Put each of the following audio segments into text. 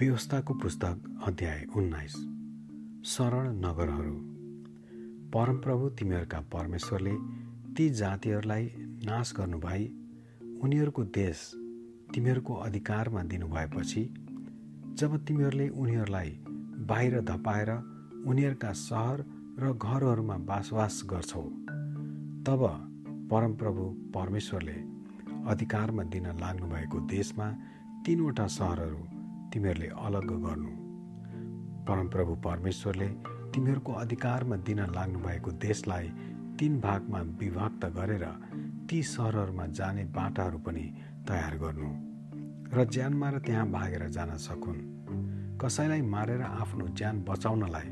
व्यवस्थाको पुस्तक अध्याय उन्नाइस। शरण नगरहरू। परमप्रभु तिमीहरूका परमेश्वरले ती जातिहरूलाई नाश गर्नुभई उनीहरूको देश तिमीहरूको अधिकारमा दिनुभएपछि जब तिमीहरूले उनीहरूलाई बाहिर धपाएर उनीहरूका सहर र घरहरूमा बासवास गर्छौ तब परमप्रभु परमेश्वरले अधिकारमा दिन लाग्नुभएको देशमा तिनवटा सहरहरू तिमीहरूले अलग गर्नु। परमप्रभु परमेश्वरले तिमीहरूको अधिकारमा दिन लाग्नुभएको देशलाई तीन भागमा विभक्त गरेर ती सहरहरूमा जाने बाटाहरू पनि तयार गर्नु र ज्यानमा र त्यहाँ भागेर जान सकुन्। कसैलाई मारेर आफ्नो ज्यान बचाउनलाई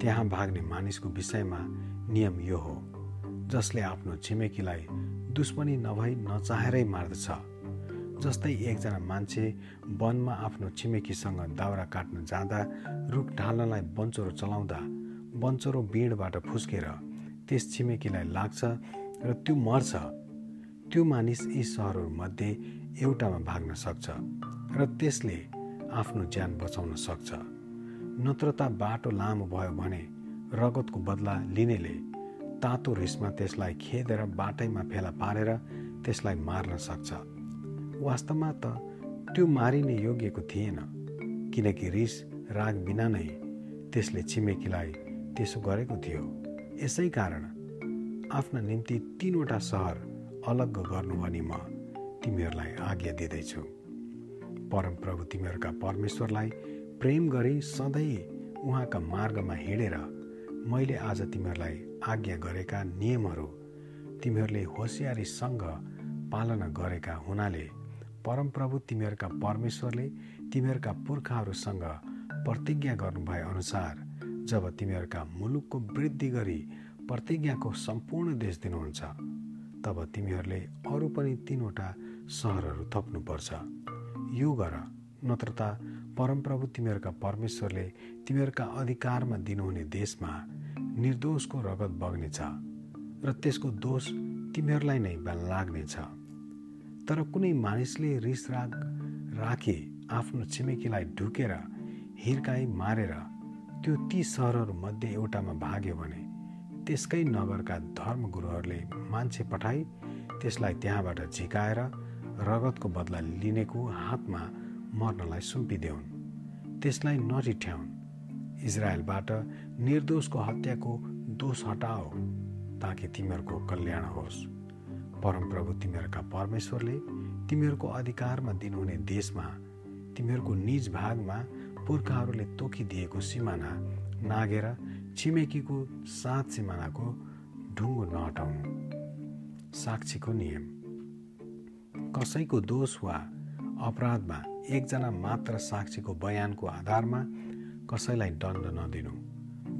त्यहाँ भाग्ने मानिसको विषयमा नियम यो हो जसले आफ्नो छिमेकीलाई दुश्मनी नभई नचाहेरै मार्दछ। जस्तै एकजना मान्छे वनमा आफ्नो छिमेकीसँग दाउरा काट्न जाँदा रुख ढाल्नलाई बन्चोरो चलाउँदा बन्चोरो बिँडबाट फुस्केर त्यस छिमेकीलाई लाग्छ र त्यो मर्छ। त्यो मानिस यी सहरहरूमध्ये एउटामा भाग्न सक्छ र त्यसले आफ्नो ज्यान बचाउन सक्छ। नत्रता बाटो लामो भयो भने रगतको बदला लिनेले तातो रिसमा त्यसलाई खेदेर बाटैमा फेला पारेर त्यसलाई मार्न सक्छ। वास्तवमा त त्यो मारिने योग्यको थिएन किनकि रिस राग बिना नै त्यसले छिमेकीलाई त्यसो गरेको थियो। यसै कारण आफ्ना निम्ति तिनवटा सहर अलग गर्नु भनी म तिमीहरूलाई आज्ञा दिँदैछु। परमप्रभु तिमीहरूका परमेश्वरलाई प्रेम गरी सधैँ उहाँका मार्गमा हिँडेर मैले आज तिमीहरूलाई आज्ञा गरेका नियमहरू तिमीहरूले होसियारीसँग पालना गरेका हुनाले परमप्रभु तिमीहरूका परमेश्वरले तिमीहरूका पुर्खाहरूसँग प्रतिज्ञा गर्नुभए अनुसार जब तिमीहरूका मुलुकको वृद्धि गरी प्रतिज्ञाको सम्पूर्ण देश दिनुहुन्छ तब तिमीहरूले अरू पनि तिनवटा सहरहरू थप्नुपर्छ। यो गर नत्र परमप्रभु तिमीहरूका परमेश्वरले तिमीहरूका अधिकारमा दिनुहुने देशमा निर्दोषको रगत बग्नेछ र त्यसको दोष तिमीहरूलाई नै लाग्नेछ। तर कुनै मानिसले रिसराग राखी आफ्नो छिमेकीलाई ढुकेर हिर्काई मारेर त्यो ती सहरहरूमध्ये एउटामा भाग्यो भने त्यसकै नगरका धर्मगुरुहरूले मान्छे पठाई त्यसलाई त्यहाँबाट झिकाएर रगतको बदला लिनेको हातमा मर्नलाई सुम्पिदेऊन् त्यसलाई नरिठ्याउन्। इजरायलबाट निर्दोषको हत्याको दोष हटाओ ताकि तिमीहरूको कल्याण होस्। परमप्रभु तिमीहरूका परमेश्वरले तिमीहरूको अधिकारमा दिनुहुने देशमा तिमीहरूको निज भागमा पुर्खाहरूले तोकिदिएको सिमाना नागेर छिमेकीको सात सिमानाको ढुङ्गो नहटाउनु। साक्षीको नियम। कसैको दोष वा अपराधमा एकजना मात्र साक्षीको बयानको आधारमा कसैलाई दण्ड नदिनु।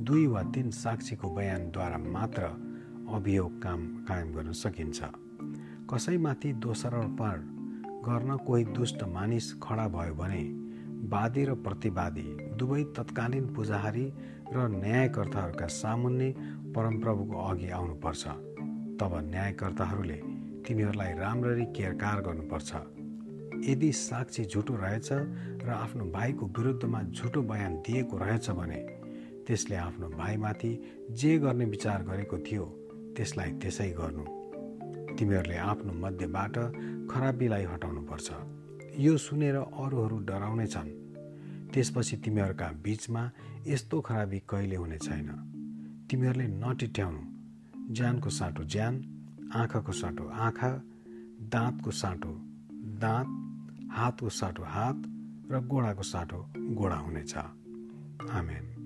दुई वा तिन साक्षीको बयानद्वारा मात्र अभियोग काम कायम गर्न सकिन्छ। कसैमाथि दोषारोपण गर्न कोही दुष्ट मानिस खडा भयो भने वादी र प्रतिवादी दुवै तत्कालीन पुजाहारी र न्यायकर्ताहरूका सामुन्ने परमप्रभुको अघि आउनुपर्छ। तब न्यायकर्ताहरूले तिनीहरूलाई राम्ररी केरकार गर्नुपर्छ। यदि साक्षी झुटो रहेछ र आफ्नो भाइको विरुद्धमा झुटो बयान दिएको रहेछ भने त्यसले आफ्नो भाइमाथि जे गर्ने विचार गरेको थियो त्यसलाई त्यसै गर्नु। तिमीहरूले आफ्नो मध्यबाट खराबीलाई हटाउनुपर्छ। यो सुनेर अरूहरू डराउने छन्। त्यसपछि तिमीहरूका बिचमा यस्तो खराबी कहिले हुने छैन। तिमीहरूले नटिट्याउनु। ज्यानको साटो ज्यान आँखाको साटो आँखा दाँतको साटो दाँत हातको साटो हात र गोडाको साटो गोडा हुनेछ। आमेन।